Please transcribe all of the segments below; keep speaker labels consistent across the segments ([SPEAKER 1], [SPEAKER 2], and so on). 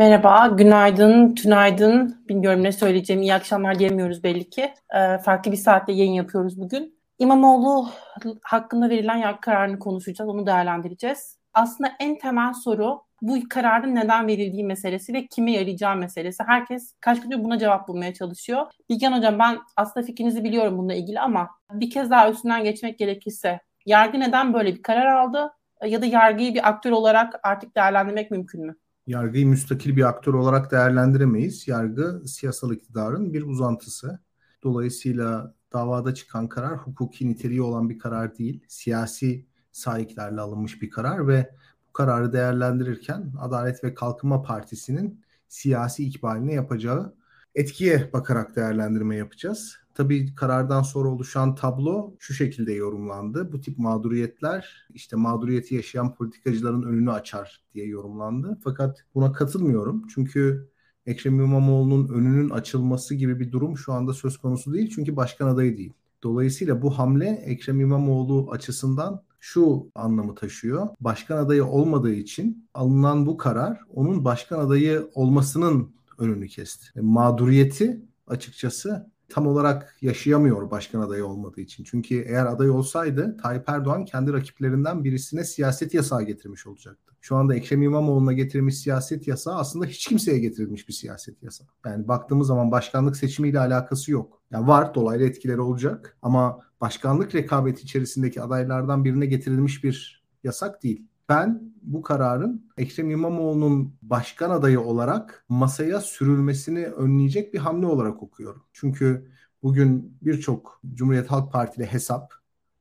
[SPEAKER 1] Merhaba, günaydın, tünaydın. Bilmiyorum ne söyleyeceğim. İyi akşamlar diyemiyoruz belli ki. Ee, farklı bir saatte yayın yapıyoruz bugün. İmamoğlu hakkında verilen yargı kararını konuşacağız, onu değerlendireceğiz. Aslında en temel soru bu kararın neden verildiği meselesi ve kime yarayacağı meselesi. Herkes kaç gündür buna cevap bulmaya çalışıyor. Bilgen Hocam ben aslında fikrinizi biliyorum bununla ilgili ama bir kez daha üstünden geçmek gerekirse yargı neden böyle bir karar aldı? Ya da yargıyı bir aktör olarak artık değerlendirmek mümkün mü?
[SPEAKER 2] Yargıyı müstakil bir aktör olarak değerlendiremeyiz. Yargı siyasal iktidarın bir uzantısı. Dolayısıyla davada çıkan karar hukuki niteliği olan bir karar değil. Siyasi sahiplerle alınmış bir karar ve bu kararı değerlendirirken Adalet ve Kalkınma Partisi'nin siyasi ikbaline yapacağı etkiye bakarak değerlendirme yapacağız. Tabii karardan sonra oluşan tablo şu şekilde yorumlandı. Bu tip mağduriyetler işte mağduriyeti yaşayan politikacıların önünü açar diye yorumlandı. Fakat buna katılmıyorum. Çünkü Ekrem İmamoğlu'nun önünün açılması gibi bir durum şu anda söz konusu değil. Çünkü başkan adayı değil. Dolayısıyla bu hamle Ekrem İmamoğlu açısından şu anlamı taşıyor. Başkan adayı olmadığı için alınan bu karar onun başkan adayı olmasının önünü kesti. E, mağduriyeti açıkçası tam olarak yaşayamıyor başkan adayı olmadığı için. Çünkü eğer aday olsaydı Tayyip Erdoğan kendi rakiplerinden birisine siyaset yasağı getirmiş olacaktı. Şu anda Ekrem İmamoğlu'na getirmiş siyaset yasağı aslında hiç kimseye getirilmiş bir siyaset yasağı. Yani baktığımız zaman başkanlık seçimiyle alakası yok. Yani var dolaylı etkileri olacak ama başkanlık rekabeti içerisindeki adaylardan birine getirilmiş bir yasak değil. Ben bu kararın Ekrem İmamoğlu'nun başkan adayı olarak masaya sürülmesini önleyecek bir hamle olarak okuyorum. Çünkü bugün birçok Cumhuriyet Halk Partili hesap,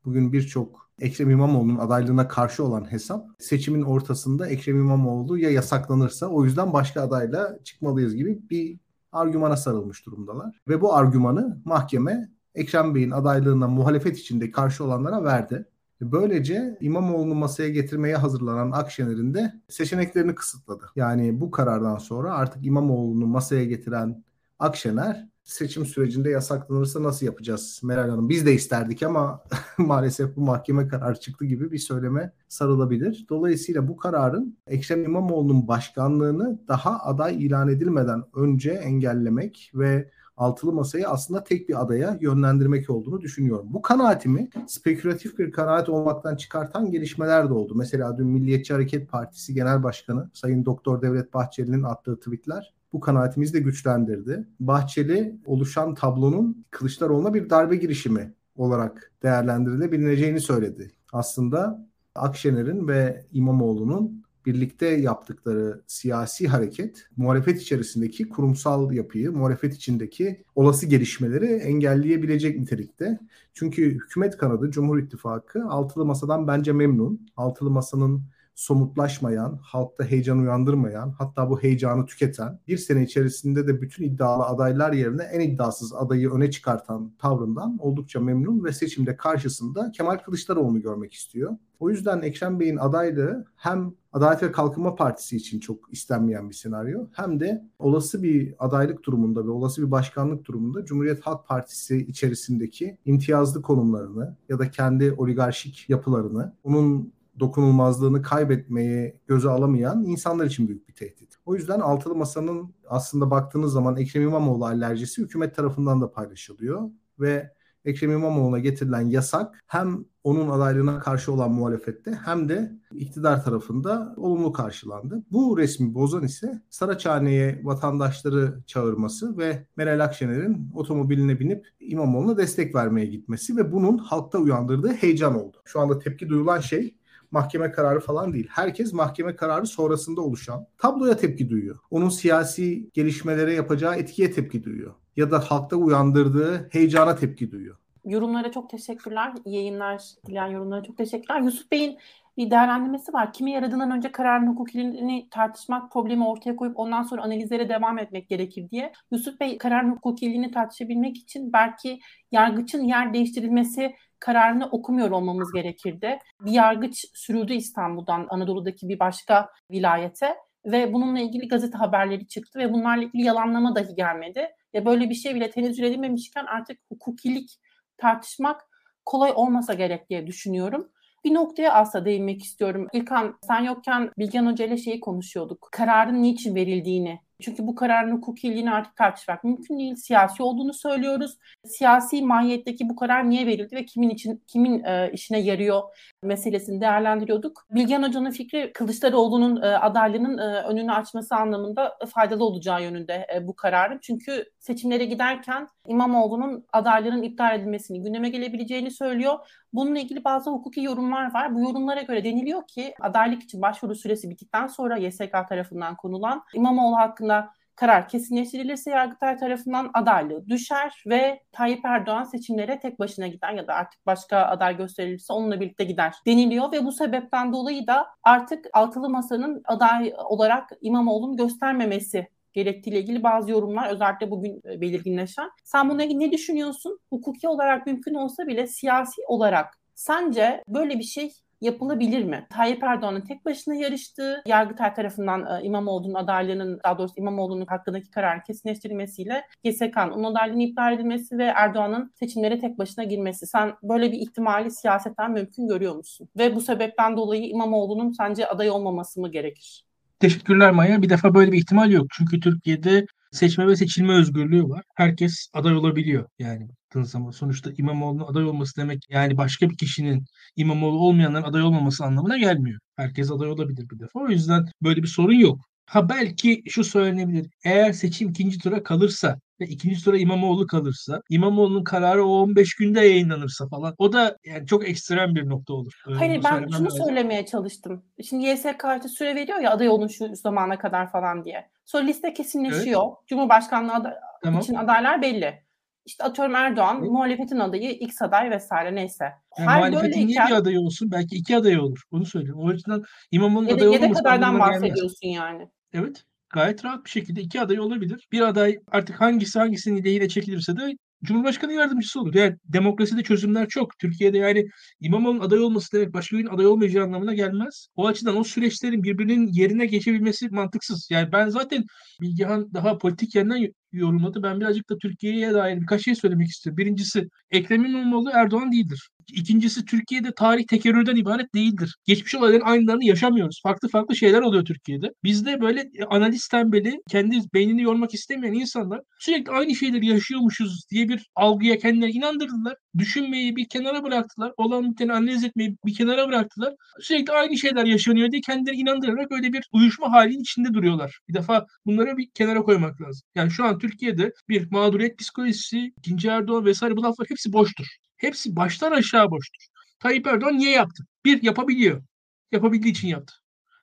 [SPEAKER 2] bugün birçok Ekrem İmamoğlu'nun adaylığına karşı olan hesap seçimin ortasında Ekrem İmamoğlu ya yasaklanırsa o yüzden başka adayla çıkmalıyız gibi bir argümana sarılmış durumdalar. Ve bu argümanı mahkeme Ekrem Bey'in adaylığına muhalefet içinde karşı olanlara verdi. Böylece İmamoğlu'nu masaya getirmeye hazırlanan Akşener'in de seçeneklerini kısıtladı. Yani bu karardan sonra artık İmamoğlu'nu masaya getiren Akşener seçim sürecinde yasaklanırsa nasıl yapacağız Meral Hanım? Biz de isterdik ama maalesef bu mahkeme kararı çıktı gibi bir söyleme sarılabilir. Dolayısıyla bu kararın Ekrem İmamoğlu'nun başkanlığını daha aday ilan edilmeden önce engellemek ve altılı masayı aslında tek bir adaya yönlendirmek olduğunu düşünüyorum. Bu kanaatimi spekülatif bir kanaat olmaktan çıkartan gelişmeler de oldu. Mesela dün Milliyetçi Hareket Partisi Genel Başkanı Sayın Doktor Devlet Bahçeli'nin attığı tweetler bu kanaatimizi de güçlendirdi. Bahçeli oluşan tablonun Kılıçdaroğlu'na bir darbe girişimi olarak değerlendirilebileceğini söyledi. Aslında Akşener'in ve İmamoğlu'nun birlikte yaptıkları siyasi hareket muhalefet içerisindeki kurumsal yapıyı, muhalefet içindeki olası gelişmeleri engelleyebilecek nitelikte. Çünkü hükümet kanadı Cumhur İttifakı altılı masadan bence memnun. Altılı masanın somutlaşmayan, halkta heyecan uyandırmayan, hatta bu heyecanı tüketen, bir sene içerisinde de bütün iddialı adaylar yerine en iddiasız adayı öne çıkartan tavrından oldukça memnun ve seçimde karşısında Kemal Kılıçdaroğlu'nu görmek istiyor. O yüzden Ekrem Bey'in adaylığı hem Adalet ve Kalkınma Partisi için çok istenmeyen bir senaryo hem de olası bir adaylık durumunda ve olası bir başkanlık durumunda Cumhuriyet Halk Partisi içerisindeki imtiyazlı konumlarını ya da kendi oligarşik yapılarını, onun dokunulmazlığını kaybetmeyi göze alamayan insanlar için büyük bir tehdit. O yüzden altılı masanın aslında baktığınız zaman Ekrem İmamoğlu alerjisi hükümet tarafından da paylaşılıyor ve Ekrem İmamoğlu'na getirilen yasak hem onun adaylığına karşı olan muhalefette hem de iktidar tarafında olumlu karşılandı. Bu resmi bozan ise Saraçhane'ye vatandaşları çağırması ve Meral Akşener'in otomobiline binip İmamoğlu'na destek vermeye gitmesi ve bunun halkta uyandırdığı heyecan oldu. Şu anda tepki duyulan şey mahkeme kararı falan değil. Herkes mahkeme kararı sonrasında oluşan tabloya tepki duyuyor. Onun siyasi gelişmelere yapacağı etkiye tepki duyuyor. Ya da halkta uyandırdığı heyecana tepki duyuyor.
[SPEAKER 1] Yorumlara çok teşekkürler. Yayınlar dileyen yorumlara çok teşekkürler. Yusuf Bey'in bir değerlendirmesi var. Kimi yaradığından önce kararın hukukiliğini tartışmak, problemi ortaya koyup ondan sonra analizlere devam etmek gerekir diye. Yusuf Bey kararın hukukiliğini tartışabilmek için belki yargıçın yer değiştirilmesi kararını okumuyor olmamız gerekirdi. Bir yargıç sürüldü İstanbul'dan Anadolu'daki bir başka vilayete ve bununla ilgili gazete haberleri çıktı ve bunlarla ilgili yalanlama dahi gelmedi. Ve böyle bir şey bile tenezzül edilmemişken artık hukukilik tartışmak kolay olmasa gerek diye düşünüyorum. Bir noktaya aslında değinmek istiyorum. İlkan sen yokken Bilgen Hoca ile şeyi konuşuyorduk. Kararın niçin verildiğini çünkü bu kararın hukukiliğini artık tartışmak mümkün değil. Siyasi olduğunu söylüyoruz. Siyasi mahiyetteki bu karar niye verildi ve kimin için kimin e, işine yarıyor meselesini değerlendiriyorduk. Bilgen Hoca'nın fikri Kılıçdaroğlu'nun e, adaylığının e, önünü açması anlamında faydalı olacağı yönünde e, bu kararın. Çünkü seçimlere giderken İmamoğlu'nun adaylığının iptal edilmesini gündeme gelebileceğini söylüyor. Bununla ilgili bazı hukuki yorumlar var. Bu yorumlara göre deniliyor ki adaylık için başvuru süresi bittikten sonra YSK tarafından konulan İmamoğlu hakkında karar kesinleştirilirse Yargıtay tarafından adaylığı düşer ve Tayyip Erdoğan seçimlere tek başına gider ya da artık başka aday gösterilirse onunla birlikte gider deniliyor ve bu sebepten dolayı da artık altılı masanın aday olarak İmamoğlu'nu göstermemesi gerektiğiyle ilgili bazı yorumlar özellikle bugün e, belirginleşen. Sen ilgili ne düşünüyorsun? Hukuki olarak mümkün olsa bile siyasi olarak sence böyle bir şey yapılabilir mi? Tayyip Erdoğan'ın tek başına yarıştığı, Yargıtay tarafından e, İmamoğlu'nun adaylığının, daha doğrusu İmamoğlu'nun hakkındaki kararın kesinleştirilmesiyle GSK'nın onun adaylığını iptal edilmesi ve Erdoğan'ın seçimlere tek başına girmesi. Sen böyle bir ihtimali siyasetten mümkün görüyor musun? Ve bu sebepten dolayı İmamoğlu'nun sence aday olmaması mı gerekir?
[SPEAKER 3] Teşekkürler Maya. Bir defa böyle bir ihtimal yok. Çünkü Türkiye'de seçme ve seçilme özgürlüğü var. Herkes aday olabiliyor yani baktığın zaman. Sonuçta İmamoğlu'nun aday olması demek yani başka bir kişinin İmamoğlu olmayanların aday olmaması anlamına gelmiyor. Herkes aday olabilir bir defa. O yüzden böyle bir sorun yok. Ha belki şu söylenebilir. Eğer seçim ikinci tura kalırsa ve ikinci tura İmamoğlu kalırsa, İmamoğlu'nun kararı o 15 günde yayınlanırsa falan o da yani çok ekstrem bir nokta olur.
[SPEAKER 1] Hayır ben şunu lazım. söylemeye çalıştım. Şimdi YSK işte süre veriyor ya aday olun şu zamana kadar falan diye. Sonra liste kesinleşiyor. Evet. Cumhurbaşkanlığı aday, tamam. için adaylar belli. İşte atıyorum Erdoğan, evet. muhalefetin adayı X aday vesaire neyse.
[SPEAKER 3] Yani Her muhalefetin böyleyken, niye bir adayı olsun? Belki iki adayı olur. Onu söylüyorum. O yüzden İmamoğlu'nun adayı olmaması
[SPEAKER 1] Yedek adaydan bahsediyorsun gelmez. yani.
[SPEAKER 3] Evet. Gayet rahat bir şekilde iki aday olabilir. Bir aday artık hangisi hangisinin lehine çekilirse de Cumhurbaşkanı yardımcısı olur. Yani demokraside çözümler çok. Türkiye'de yani İmamoğlu'nun aday olması demek başka birinin aday olmayacağı anlamına gelmez. O açıdan o süreçlerin birbirinin yerine geçebilmesi mantıksız. Yani ben zaten Bilgehan daha politik yandan yorumladı. Ben birazcık da Türkiye'ye dair birkaç şey söylemek istiyorum. Birincisi Ekrem İmamoğlu Erdoğan değildir. İkincisi Türkiye'de tarih tekerrürden ibaret değildir. Geçmiş olayların aynılarını yaşamıyoruz. Farklı farklı şeyler oluyor Türkiye'de. Bizde böyle analiz tembeli, kendi beynini yormak istemeyen insanlar sürekli aynı şeyleri yaşıyormuşuz diye bir algıya kendileri inandırdılar. Düşünmeyi bir kenara bıraktılar. Olan biteni analiz etmeyi bir kenara bıraktılar. Sürekli aynı şeyler yaşanıyor diye kendileri inandırarak öyle bir uyuşma halinin içinde duruyorlar. Bir defa bunları bir kenara koymak lazım. Yani şu an Türkiye'de bir mağduriyet psikolojisi, ikinci Erdoğan vesaire bu laflar hepsi boştur. Hepsi baştan aşağı boştur. Tayyip Erdoğan niye yaptı? Bir, yapabiliyor. Yapabildiği için yaptı.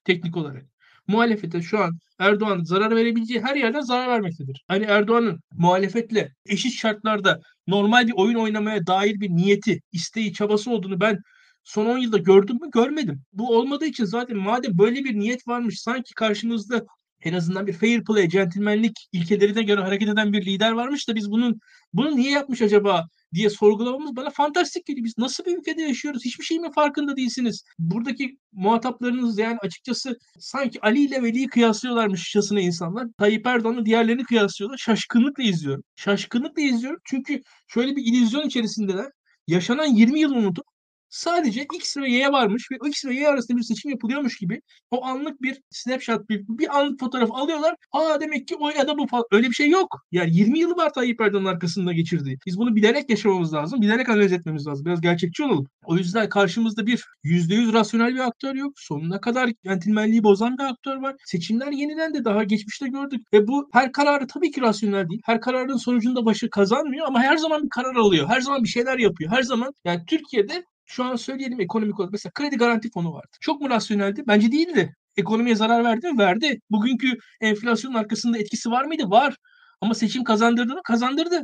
[SPEAKER 3] Teknik olarak. Muhalefete şu an Erdoğan zarar verebileceği her yerden zarar vermektedir. Hani Erdoğan'ın muhalefetle eşit şartlarda normal bir oyun oynamaya dair bir niyeti, isteği, çabası olduğunu ben son 10 yılda gördüm mü? Görmedim. Bu olmadığı için zaten madem böyle bir niyet varmış sanki karşımızda en azından bir fair play, centilmenlik ilkelerine göre hareket eden bir lider varmış da biz bunun bunu niye yapmış acaba diye sorgulamamız bana fantastik geliyor. Biz nasıl bir ülkede yaşıyoruz? Hiçbir şey mi farkında değilsiniz? Buradaki muhataplarınız yani açıkçası sanki Ali ile Veli'yi kıyaslıyorlarmış şişasına insanlar. Tayyip Erdoğan'la diğerlerini kıyaslıyorlar. Şaşkınlıkla izliyorum. Şaşkınlıkla izliyorum çünkü şöyle bir illüzyon içerisindeler. Yaşanan 20 yıl unutup sadece X ve Y varmış ve X ve Y arasında bir seçim yapılıyormuş gibi o anlık bir snapshot, bir, bir anlık fotoğraf alıyorlar. Aa demek ki o ya da bu falan. Öyle bir şey yok. Yani 20 yılı var Tayyip Erdoğan'ın arkasında geçirdiği. Biz bunu bilerek yaşamamız lazım. Bilerek analiz etmemiz lazım. Biraz gerçekçi olalım. O yüzden karşımızda bir %100 rasyonel bir aktör yok. Sonuna kadar centilmenliği bozan bir aktör var. Seçimler yeniden de daha geçmişte gördük. Ve bu her kararı tabii ki rasyonel değil. Her kararın sonucunda başı kazanmıyor ama her zaman bir karar alıyor. Her zaman bir şeyler yapıyor. Her zaman yani Türkiye'de şu an söyleyelim ekonomik olarak mesela kredi garanti fonu vardı. Çok mu rasyoneldi? Bence değildi. Ekonomiye zarar verdi mi? Verdi. Bugünkü enflasyonun arkasında etkisi var mıydı? Var. Ama seçim kazandırdı mı? Kazandırdı.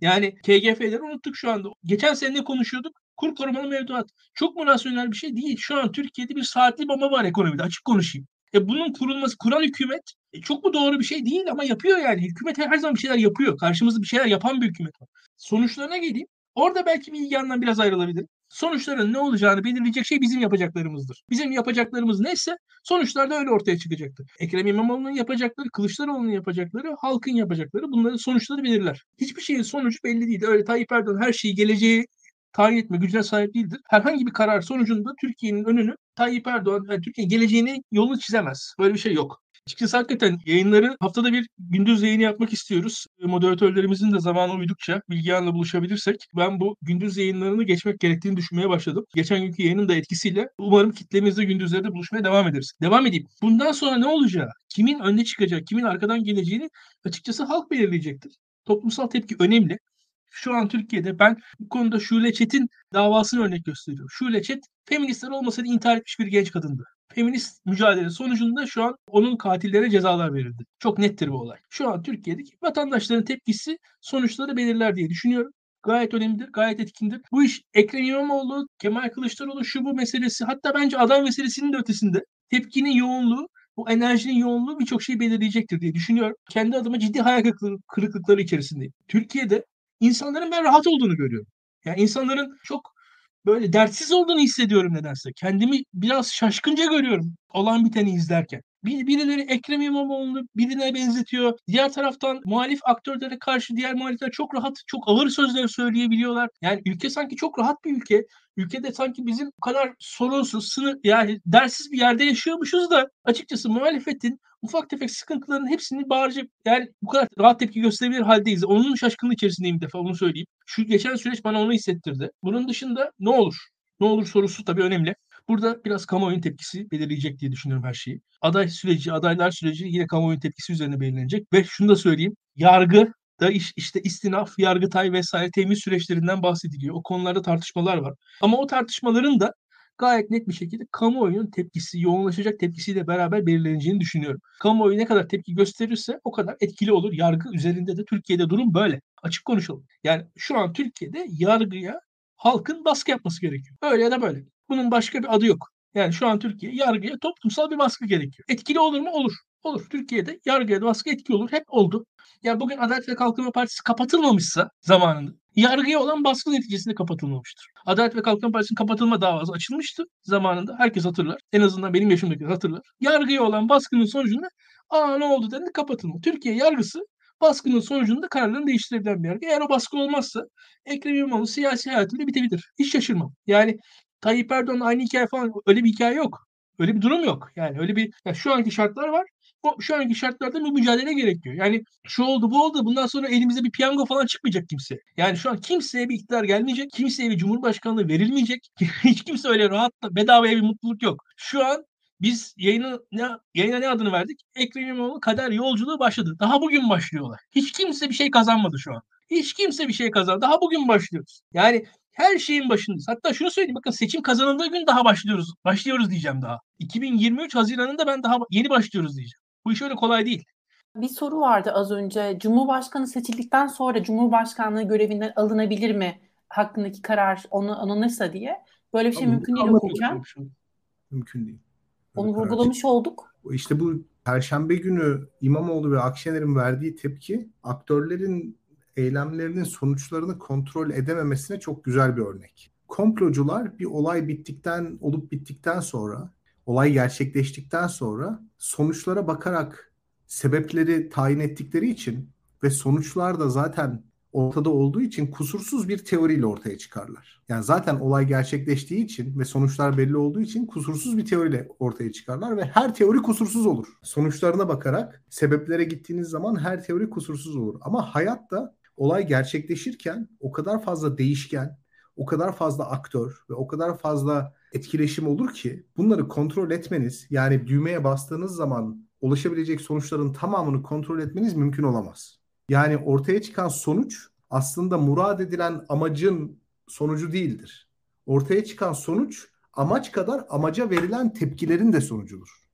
[SPEAKER 3] Yani KGF'leri unuttuk şu anda. Geçen sene ne konuşuyorduk? Kur korumalı mevduat. Çok mu rasyonel bir şey değil. Şu an Türkiye'de bir saatli bomba var ekonomide. Açık konuşayım. E bunun kurulması, kuran hükümet e çok mu doğru bir şey değil ama yapıyor yani. Hükümet her zaman bir şeyler yapıyor. Karşımızda bir şeyler yapan bir hükümet var. Sonuçlarına geleyim. Orada belki bir yandan biraz ayrılabilirim. Sonuçların ne olacağını belirleyecek şey bizim yapacaklarımızdır. Bizim yapacaklarımız neyse sonuçlar da öyle ortaya çıkacaktır. Ekrem İmamoğlu'nun yapacakları, Kılıçdaroğlu'nun yapacakları, halkın yapacakları bunların sonuçları belirler. Hiçbir şeyin sonucu belli değil. Öyle Tayyip Erdoğan her şeyi geleceği tayin etme gücüne sahip değildir. Herhangi bir karar sonucunda Türkiye'nin önünü Tayyip Erdoğan, yani Türkiye geleceğini yolunu çizemez. Böyle bir şey yok. Açıkçası hakikaten yayınları haftada bir gündüz yayını yapmak istiyoruz. Moderatörlerimizin de zamanı uydukça Bilgehan'la buluşabilirsek ben bu gündüz yayınlarını geçmek gerektiğini düşünmeye başladım. Geçen günkü yayının da etkisiyle umarım kitlemizde gündüzlerde buluşmaya devam ederiz. Devam edeyim. Bundan sonra ne olacağı, kimin önde çıkacak, kimin arkadan geleceğini açıkçası halk belirleyecektir. Toplumsal tepki önemli. Şu an Türkiye'de ben bu konuda Şule Çet'in davasını örnek gösteriyorum. Şule Çet feministler olmasaydı intihar etmiş bir genç kadındı feminist mücadele sonucunda şu an onun katillerine cezalar verildi. Çok nettir bu olay. Şu an Türkiye'deki vatandaşların tepkisi sonuçları belirler diye düşünüyorum. Gayet önemlidir, gayet etkindir. Bu iş Ekrem İmamoğlu, Kemal Kılıçdaroğlu şu bu meselesi hatta bence aday meselesinin de ötesinde tepkinin yoğunluğu bu enerjinin yoğunluğu birçok şeyi belirleyecektir diye düşünüyorum. Kendi adıma ciddi hayal kırıklıkları içerisindeyim. Türkiye'de insanların ben rahat olduğunu görüyorum. Yani insanların çok böyle dertsiz olduğunu hissediyorum nedense. Kendimi biraz şaşkınca görüyorum olan biteni izlerken. Bir, birileri Ekrem İmamoğlu'nu birine benzetiyor. Diğer taraftan muhalif aktörlere karşı diğer muhalifler çok rahat, çok ağır sözler söyleyebiliyorlar. Yani ülke sanki çok rahat bir ülke. Ülkede sanki bizim bu kadar sorunsuz, sınır, yani dersiz bir yerde yaşıyormuşuz da açıkçası muhalefetin ufak tefek sıkıntıların hepsini bağıracak yani bu kadar rahat tepki gösterebilir haldeyiz. Onun şaşkınlığı içerisindeyim bir defa onu söyleyeyim. Şu geçen süreç bana onu hissettirdi. Bunun dışında ne olur? Ne olur sorusu tabii önemli. Burada biraz kamuoyunun tepkisi belirleyecek diye düşünüyorum her şeyi. Aday süreci, adaylar süreci yine kamuoyunun tepkisi üzerine belirlenecek. Ve şunu da söyleyeyim. Yargı da iş, işte istinaf, yargıtay vesaire temiz süreçlerinden bahsediliyor. O konularda tartışmalar var. Ama o tartışmaların da gayet net bir şekilde kamuoyunun tepkisi, yoğunlaşacak tepkisiyle beraber belirleneceğini düşünüyorum. Kamuoyu ne kadar tepki gösterirse o kadar etkili olur. Yargı üzerinde de Türkiye'de durum böyle. Açık konuşalım. Yani şu an Türkiye'de yargıya halkın baskı yapması gerekiyor. Öyle ya da böyle. Bunun başka bir adı yok. Yani şu an Türkiye yargıya toplumsal bir baskı gerekiyor. Etkili olur mu? Olur. Olur. Türkiye'de yargıya baskı etkili olur. Hep oldu. Yani bugün Adalet ve Kalkınma Partisi kapatılmamışsa zamanında yargıya olan baskı neticesinde kapatılmamıştır. Adalet ve Kalkınma Partisi'nin kapatılma davası açılmıştı zamanında. Herkes hatırlar. En azından benim yaşımdakiler hatırlar. Yargıya olan baskının sonucunda aa ne oldu dedi kapatılma. Türkiye yargısı baskının sonucunda kararlarını değiştirebilen bir yargı. Eğer o baskı olmazsa Ekrem İmamoğlu siyasi hayatında bitebilir. Hiç şaşırmam. Yani Tayyip Erdoğan'ın aynı hikaye falan öyle bir hikaye yok. Öyle bir durum yok. Yani öyle bir yani şu anki şartlar var. Bu, şu anki şartlarda bir mücadele gerekiyor. Yani şu oldu bu oldu bundan sonra elimizde bir piyango falan çıkmayacak kimse. Yani şu an kimseye bir iktidar gelmeyecek. Kimseye bir cumhurbaşkanlığı verilmeyecek. Hiç kimse öyle rahat bedavaya bir mutluluk yok. Şu an biz yayına ne, yayına ne adını verdik? Ekrem İmamoğlu kader yolculuğu başladı. Daha bugün başlıyorlar. Hiç kimse bir şey kazanmadı şu an. Hiç kimse bir şey kazanmadı. Daha bugün başlıyoruz. Yani her şeyin başındayız. Hatta şunu söyleyeyim bakın seçim kazanıldığı gün daha başlıyoruz. Başlıyoruz diyeceğim daha. 2023 Haziran'ında ben daha yeni başlıyoruz diyeceğim. Bu iş öyle kolay değil.
[SPEAKER 1] Bir soru vardı az önce. Cumhurbaşkanı seçildikten sonra Cumhurbaşkanlığı görevinden alınabilir mi? Hakkındaki karar onu alınırsa diye. Böyle bir şey Ama mümkün değil hukuken.
[SPEAKER 2] Mümkün değil.
[SPEAKER 1] Onu vurgulamış olduk.
[SPEAKER 2] İşte bu Perşembe günü İmamoğlu ve Akşener'in verdiği tepki aktörlerin eylemlerinin sonuçlarını kontrol edememesine çok güzel bir örnek. Komplocular bir olay bittikten olup bittikten sonra, olay gerçekleştikten sonra sonuçlara bakarak sebepleri tayin ettikleri için ve sonuçlar da zaten ortada olduğu için kusursuz bir teoriyle ortaya çıkarlar. Yani zaten olay gerçekleştiği için ve sonuçlar belli olduğu için kusursuz bir teoriyle ortaya çıkarlar ve her teori kusursuz olur. Sonuçlarına bakarak sebeplere gittiğiniz zaman her teori kusursuz olur. Ama hayatta olay gerçekleşirken o kadar fazla değişken, o kadar fazla aktör ve o kadar fazla etkileşim olur ki bunları kontrol etmeniz yani düğmeye bastığınız zaman ulaşabilecek sonuçların tamamını kontrol etmeniz mümkün olamaz. Yani ortaya çıkan sonuç aslında murad edilen amacın sonucu değildir. Ortaya çıkan sonuç amaç kadar amaca verilen tepkilerin de sonucudur.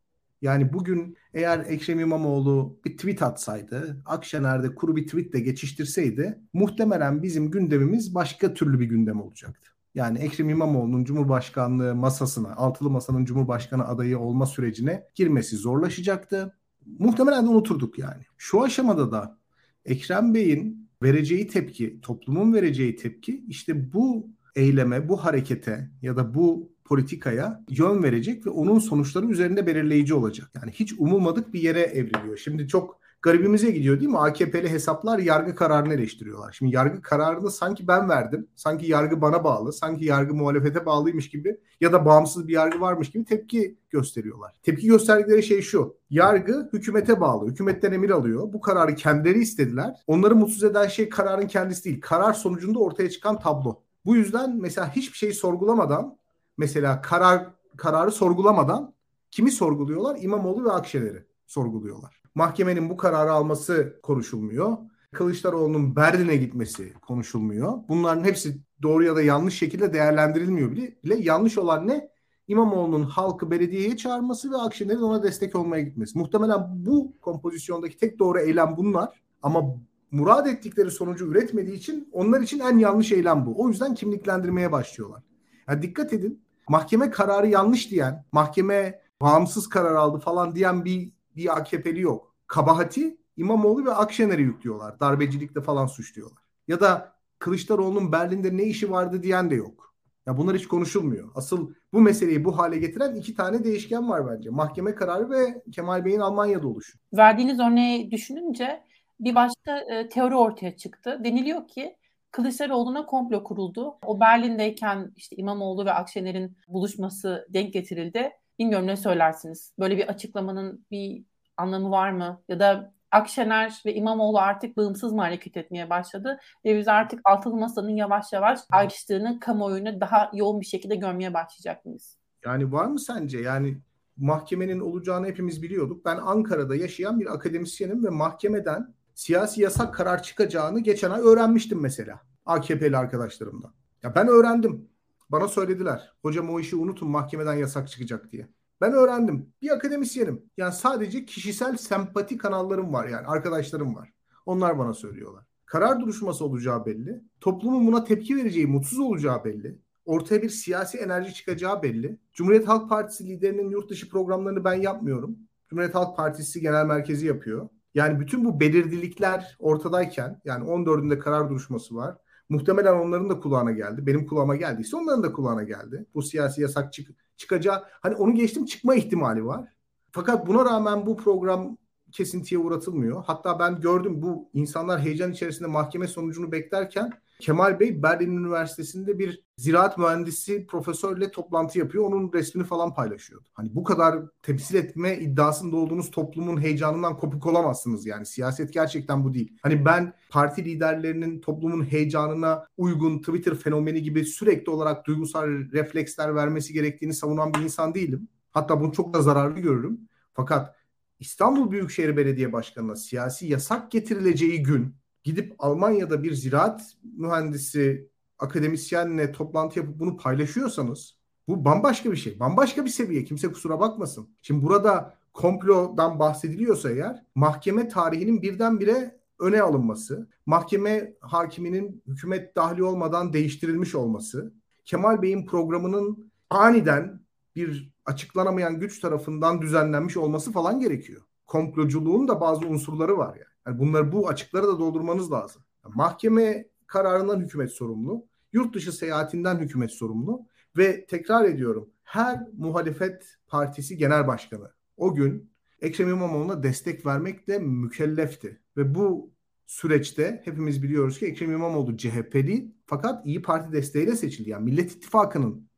[SPEAKER 2] Yani bugün eğer Ekrem İmamoğlu bir tweet atsaydı, Akşener'de kuru bir tweetle geçiştirseydi muhtemelen bizim gündemimiz başka türlü bir gündem olacaktı. Yani Ekrem İmamoğlu'nun Cumhurbaşkanlığı masasına, altılı masanın Cumhurbaşkanı adayı olma sürecine girmesi zorlaşacaktı. Muhtemelen de unuturduk yani. Şu aşamada da Ekrem Bey'in vereceği tepki, toplumun vereceği tepki işte bu eyleme, bu harekete ya da bu politikaya yön verecek ve onun sonuçları üzerinde belirleyici olacak. Yani hiç umulmadık bir yere evriliyor. Şimdi çok garibimize gidiyor değil mi? AKP'li hesaplar yargı kararını eleştiriyorlar. Şimdi yargı kararını sanki ben verdim. Sanki yargı bana bağlı. Sanki yargı muhalefete bağlıymış gibi ya da bağımsız bir yargı varmış gibi tepki gösteriyorlar. Tepki gösterdikleri şey şu. Yargı hükümete bağlı. Hükümetten emir alıyor. Bu kararı kendileri istediler. Onları mutsuz eden şey kararın kendisi değil. Karar sonucunda ortaya çıkan tablo. Bu yüzden mesela hiçbir şeyi sorgulamadan mesela karar kararı sorgulamadan kimi sorguluyorlar? İmamoğlu ve Akşener'i sorguluyorlar. Mahkemenin bu kararı alması konuşulmuyor. Kılıçdaroğlu'nun Berlin'e gitmesi konuşulmuyor. Bunların hepsi doğru ya da yanlış şekilde değerlendirilmiyor bile. bile. Yanlış olan ne? İmamoğlu'nun halkı belediyeye çağırması ve Akşener'in ona destek olmaya gitmesi. Muhtemelen bu kompozisyondaki tek doğru eylem bunlar. Ama murad ettikleri sonucu üretmediği için onlar için en yanlış eylem bu. O yüzden kimliklendirmeye başlıyorlar. Yani dikkat edin mahkeme kararı yanlış diyen, mahkeme bağımsız karar aldı falan diyen bir bir AKP'li yok. Kabahati İmamoğlu ve Akşener'e yüklüyorlar. Darbecilikte falan suçluyorlar. Ya da Kılıçdaroğlu'nun Berlin'de ne işi vardı diyen de yok. Ya bunlar hiç konuşulmuyor. Asıl bu meseleyi bu hale getiren iki tane değişken var bence. Mahkeme kararı ve Kemal Bey'in Almanya'da oluşu.
[SPEAKER 1] Verdiğiniz örneği düşününce bir başka e, teori ortaya çıktı. Deniliyor ki Kılıçdaroğlu'na komplo kuruldu. O Berlin'deyken işte İmamoğlu ve Akşener'in buluşması denk getirildi. Bilmiyorum ne söylersiniz? Böyle bir açıklamanın bir anlamı var mı? Ya da Akşener ve İmamoğlu artık bağımsız mı hareket etmeye başladı? Ve biz artık altılı masanın yavaş yavaş ayrıştığını kamuoyunu daha yoğun bir şekilde görmeye başlayacak mıyız?
[SPEAKER 2] Yani var mı sence? Yani mahkemenin olacağını hepimiz biliyorduk. Ben Ankara'da yaşayan bir akademisyenim ve mahkemeden siyasi yasak karar çıkacağını geçen ay öğrenmiştim mesela AKP'li arkadaşlarımdan. Ya ben öğrendim. Bana söylediler. Hocam o işi unutun mahkemeden yasak çıkacak diye. Ben öğrendim. Bir akademisyenim. Yani sadece kişisel sempati kanallarım var yani arkadaşlarım var. Onlar bana söylüyorlar. Karar duruşması olacağı belli. Toplumun buna tepki vereceği, mutsuz olacağı belli. Ortaya bir siyasi enerji çıkacağı belli. Cumhuriyet Halk Partisi liderinin yurt dışı programlarını ben yapmıyorum. Cumhuriyet Halk Partisi Genel Merkezi yapıyor. Yani bütün bu belirlilikler ortadayken yani 14'ünde karar duruşması var. Muhtemelen onların da kulağına geldi. Benim kulağıma geldiyse onların da kulağına geldi. Bu siyasi yasak çık çıkacağı hani onu geçtim çıkma ihtimali var. Fakat buna rağmen bu program kesintiye uğratılmıyor. Hatta ben gördüm bu insanlar heyecan içerisinde mahkeme sonucunu beklerken Kemal Bey Berlin Üniversitesi'nde bir ziraat mühendisi profesörle toplantı yapıyor. Onun resmini falan paylaşıyordu. Hani bu kadar temsil etme iddiasında olduğunuz toplumun heyecanından kopuk olamazsınız yani. Siyaset gerçekten bu değil. Hani ben parti liderlerinin toplumun heyecanına uygun Twitter fenomeni gibi sürekli olarak duygusal refleksler vermesi gerektiğini savunan bir insan değilim. Hatta bunu çok da zararlı görürüm. Fakat İstanbul Büyükşehir Belediye Başkanı'na siyasi yasak getirileceği gün gidip Almanya'da bir ziraat mühendisi akademisyenle toplantı yapıp bunu paylaşıyorsanız bu bambaşka bir şey. Bambaşka bir seviye. Kimse kusura bakmasın. Şimdi burada komplodan bahsediliyorsa eğer mahkeme tarihinin birdenbire öne alınması, mahkeme hakiminin hükümet dahli olmadan değiştirilmiş olması, Kemal Bey'in programının aniden bir açıklanamayan güç tarafından düzenlenmiş olması falan gerekiyor. Komploculuğun da bazı unsurları var yani. Yani bunları bu açıkları da doldurmanız lazım. Yani mahkeme kararından hükümet sorumlu, yurt dışı seyahatinden hükümet sorumlu ve tekrar ediyorum her muhalefet partisi genel başkanı o gün Ekrem İmamoğlu'na destek vermekle mükellefti. Ve bu süreçte hepimiz biliyoruz ki Ekrem İmamoğlu CHP'li fakat İyi Parti desteğiyle seçildi. Yani Millet İttifakı'nın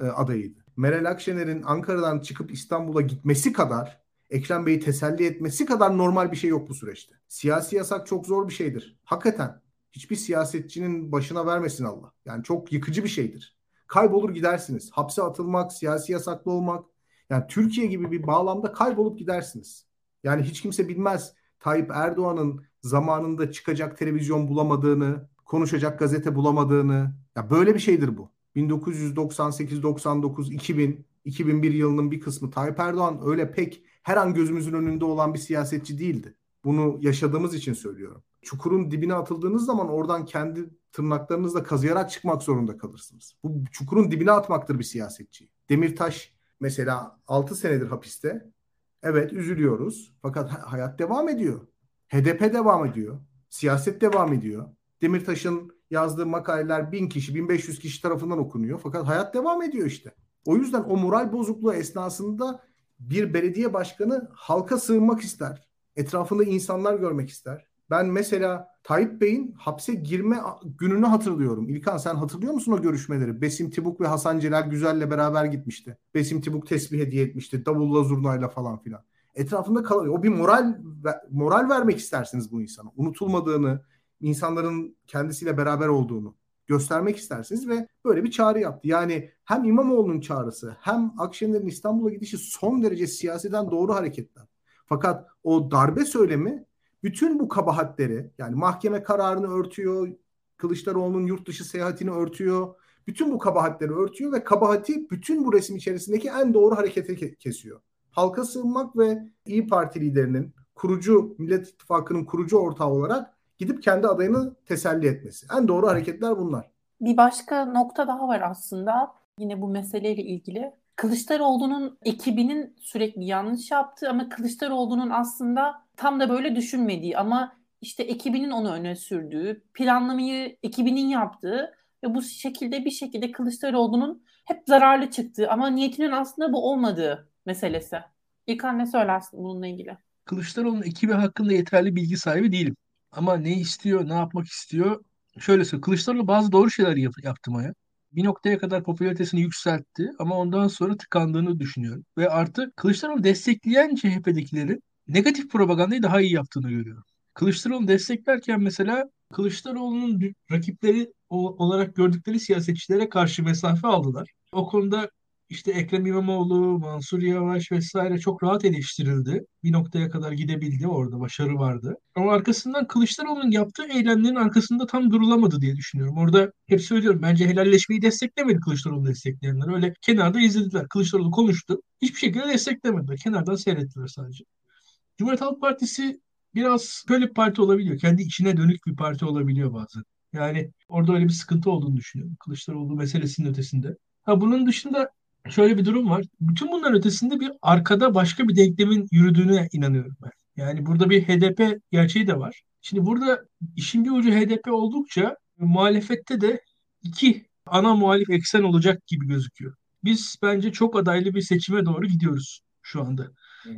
[SPEAKER 2] e, adayıydı. Meral Akşener'in Ankara'dan çıkıp İstanbul'a gitmesi kadar Ekrem Bey'i teselli etmesi kadar normal bir şey yok bu süreçte. Siyasi yasak çok zor bir şeydir. Hakikaten hiçbir siyasetçinin başına vermesin Allah. Yani çok yıkıcı bir şeydir. Kaybolur gidersiniz. Hapse atılmak, siyasi yasaklı olmak. Yani Türkiye gibi bir bağlamda kaybolup gidersiniz. Yani hiç kimse bilmez Tayyip Erdoğan'ın zamanında çıkacak televizyon bulamadığını, konuşacak gazete bulamadığını. Ya böyle bir şeydir bu. 1998, 99, 2000, 2001 yılının bir kısmı Tayyip Erdoğan öyle pek her an gözümüzün önünde olan bir siyasetçi değildi. Bunu yaşadığımız için söylüyorum. Çukurun dibine atıldığınız zaman oradan kendi tırnaklarınızla kazıyarak çıkmak zorunda kalırsınız. Bu çukurun dibine atmaktır bir siyasetçi. Demirtaş mesela 6 senedir hapiste. Evet üzülüyoruz fakat hayat devam ediyor. HDP devam ediyor. Siyaset devam ediyor. Demirtaş'ın yazdığı makaleler 1000 kişi, 1500 kişi tarafından okunuyor. Fakat hayat devam ediyor işte. O yüzden o moral bozukluğu esnasında bir belediye başkanı halka sığınmak ister. Etrafında insanlar görmek ister. Ben mesela Tayyip Bey'in hapse girme gününü hatırlıyorum. İlkan sen hatırlıyor musun o görüşmeleri? Besim Tibuk ve Hasan Celal Güzel'le beraber gitmişti. Besim Tibuk tesbih hediye etmişti. Davulla zurnayla falan filan. Etrafında kalıyor. O bir moral moral vermek istersiniz bu insana. Unutulmadığını, insanların kendisiyle beraber olduğunu göstermek istersiniz ve böyle bir çağrı yaptı. Yani hem İmamoğlu'nun çağrısı hem Akşener'in İstanbul'a gidişi son derece siyaseten doğru hareketler. Fakat o darbe söylemi bütün bu kabahatleri yani mahkeme kararını örtüyor, Kılıçdaroğlu'nun yurt dışı seyahatini örtüyor. Bütün bu kabahatleri örtüyor ve kabahati bütün bu resim içerisindeki en doğru harekete kesiyor. Halka sığınmak ve İyi Parti liderinin kurucu Millet İttifakı'nın kurucu ortağı olarak gidip kendi adayını teselli etmesi. En doğru hareketler bunlar.
[SPEAKER 1] Bir başka nokta daha var aslında yine bu meseleyle ilgili. Kılıçdaroğlu'nun ekibinin sürekli yanlış yaptığı ama Kılıçdaroğlu'nun aslında tam da böyle düşünmediği ama işte ekibinin onu öne sürdüğü, planlamayı ekibinin yaptığı ve bu şekilde bir şekilde Kılıçdaroğlu'nun hep zararlı çıktığı ama niyetinin aslında bu olmadığı meselesi. İlkan ne söylersin bununla ilgili?
[SPEAKER 3] Kılıçdaroğlu'nun ekibi hakkında yeterli bilgi sahibi değilim. Ama ne istiyor, ne yapmak istiyor? Şöyle söyleyeyim. Kılıçdaroğlu bazı doğru şeyler yap yaptı Maya. Bir noktaya kadar popülaritesini yükseltti ama ondan sonra tıkandığını düşünüyorum. Ve artı Kılıçdaroğlu destekleyen CHP'dekilerin negatif propagandayı daha iyi yaptığını görüyorum. Kılıçdaroğlu desteklerken mesela Kılıçdaroğlu'nun rakipleri olarak gördükleri siyasetçilere karşı mesafe aldılar. O konuda işte Ekrem İmamoğlu, Mansur Yavaş vesaire çok rahat eleştirildi. Bir noktaya kadar gidebildi orada, başarı vardı. Ama arkasından Kılıçdaroğlu'nun yaptığı eylemlerin arkasında tam durulamadı diye düşünüyorum. Orada hep söylüyorum bence helalleşmeyi desteklemedi Kılıçdaroğlu destekleyenler. Öyle kenarda izlediler. Kılıçdaroğlu konuştu. Hiçbir şekilde desteklemediler. Kenardan seyrettiler sadece. Cumhuriyet Halk Partisi biraz böyle bir parti olabiliyor. Kendi içine dönük bir parti olabiliyor bazen. Yani orada öyle bir sıkıntı olduğunu düşünüyorum. Kılıçdaroğlu meselesinin ötesinde. Ha bunun dışında şöyle bir durum var. Bütün bunların ötesinde bir arkada başka bir denklemin yürüdüğüne inanıyorum ben. Yani burada bir HDP gerçeği de var. Şimdi burada işin bir ucu HDP oldukça muhalefette de iki ana muhalif eksen olacak gibi gözüküyor. Biz bence çok adaylı bir seçime doğru gidiyoruz şu anda.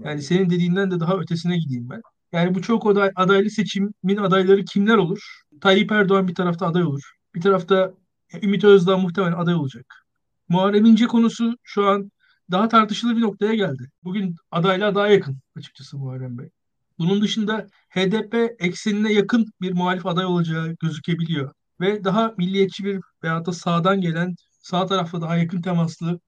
[SPEAKER 3] Yani senin dediğinden de daha ötesine gideyim ben. Yani bu çok aday, adaylı seçimin adayları kimler olur? Tayyip Erdoğan bir tarafta aday olur. Bir tarafta Ümit Özdağ muhtemelen aday olacak. Muharrem İnce konusu şu an daha tartışılı bir noktaya geldi. Bugün adayla daha yakın açıkçası Muharrem Bey. Bunun dışında HDP eksenine yakın bir muhalif aday olacağı gözükebiliyor. Ve daha milliyetçi bir veyahut da sağdan gelen, sağ tarafta daha yakın temaslı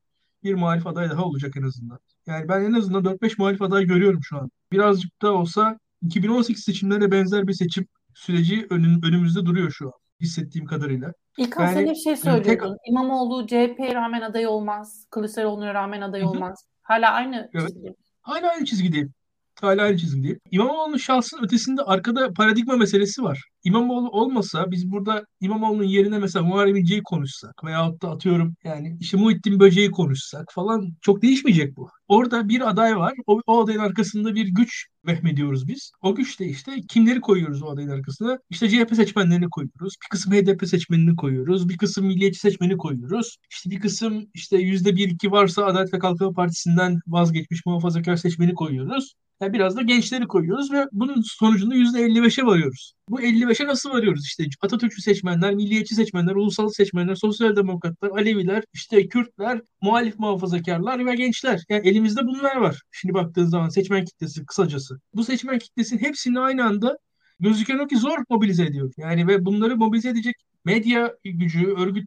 [SPEAKER 3] bir muhalif aday daha olacak en azından. Yani ben en azından 4-5 muhalif aday görüyorum şu an. Birazcık da olsa 2018 seçimlerine benzer bir seçim süreci önümüzde duruyor şu an hissettiğim kadarıyla.
[SPEAKER 1] İlkan yani, sen bir şey söylüyordun. Tek... İmamoğlu CHP'ye rağmen aday olmaz. Kılıçdaroğlu'na rağmen aday olmaz. Hala aynı evet. çizgi.
[SPEAKER 3] Hala aynı çizgideyim. Hala aynı çizgideyim. İmamoğlu'nun şahsın ötesinde arkada paradigma meselesi var. İmamoğlu olmasa biz burada İmamoğlu'nun yerine mesela Muharrem İnce'yi konuşsak veyahut da atıyorum yani işte Muhittin Böceği konuşsak falan çok değişmeyecek bu. Orada bir aday var. O, o adayın arkasında bir güç vehmediyoruz biz. O güç de işte kimleri koyuyoruz o adayın arkasına? İşte CHP seçmenlerini koyuyoruz. Bir kısım HDP seçmenini koyuyoruz. Bir kısım milliyetçi seçmeni koyuyoruz. İşte bir kısım işte yüzde bir iki varsa Adalet ve Kalkınma Partisi'nden vazgeçmiş muhafazakar seçmeni koyuyoruz. Yani biraz da gençleri koyuyoruz ve bunun sonucunda %55'e varıyoruz. Bu 55'e nasıl varıyoruz? İşte Atatürkçü seçmenler, milliyetçi seçmenler, ulusal seçmenler, sosyal demokratlar, Aleviler, işte Kürtler, muhalif muhafazakarlar ve gençler. Yani elimizde bunlar var. Şimdi baktığın zaman seçmen kitlesi kısacası. Bu seçmen kitlesinin hepsini aynı anda gözüken o ki zor mobilize ediyor. Yani ve bunları mobilize edecek medya gücü, örgüt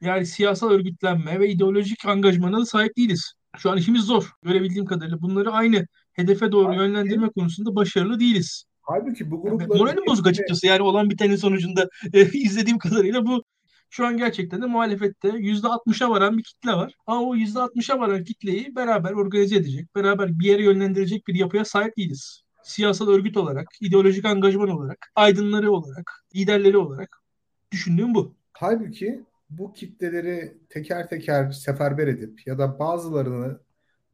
[SPEAKER 3] yani siyasal örgütlenme ve ideolojik angajmana da sahip değiliz. Şu an işimiz zor. Görebildiğim kadarıyla bunları aynı hedefe doğru Halbuki, yönlendirme konusunda başarılı değiliz.
[SPEAKER 2] Halbuki bu grupların...
[SPEAKER 3] Yani, moralim bozuk açıkçası yani olan bitenin sonucunda e, izlediğim kadarıyla bu şu an gerçekten de muhalefette %60'a varan bir kitle var. Ama o %60'a varan kitleyi beraber organize edecek, beraber bir yere yönlendirecek bir yapıya sahip değiliz. Siyasal örgüt olarak, ideolojik angajman olarak, aydınları olarak, liderleri olarak düşündüğüm bu.
[SPEAKER 2] Halbuki bu kitleleri teker teker seferber edip ya da bazılarını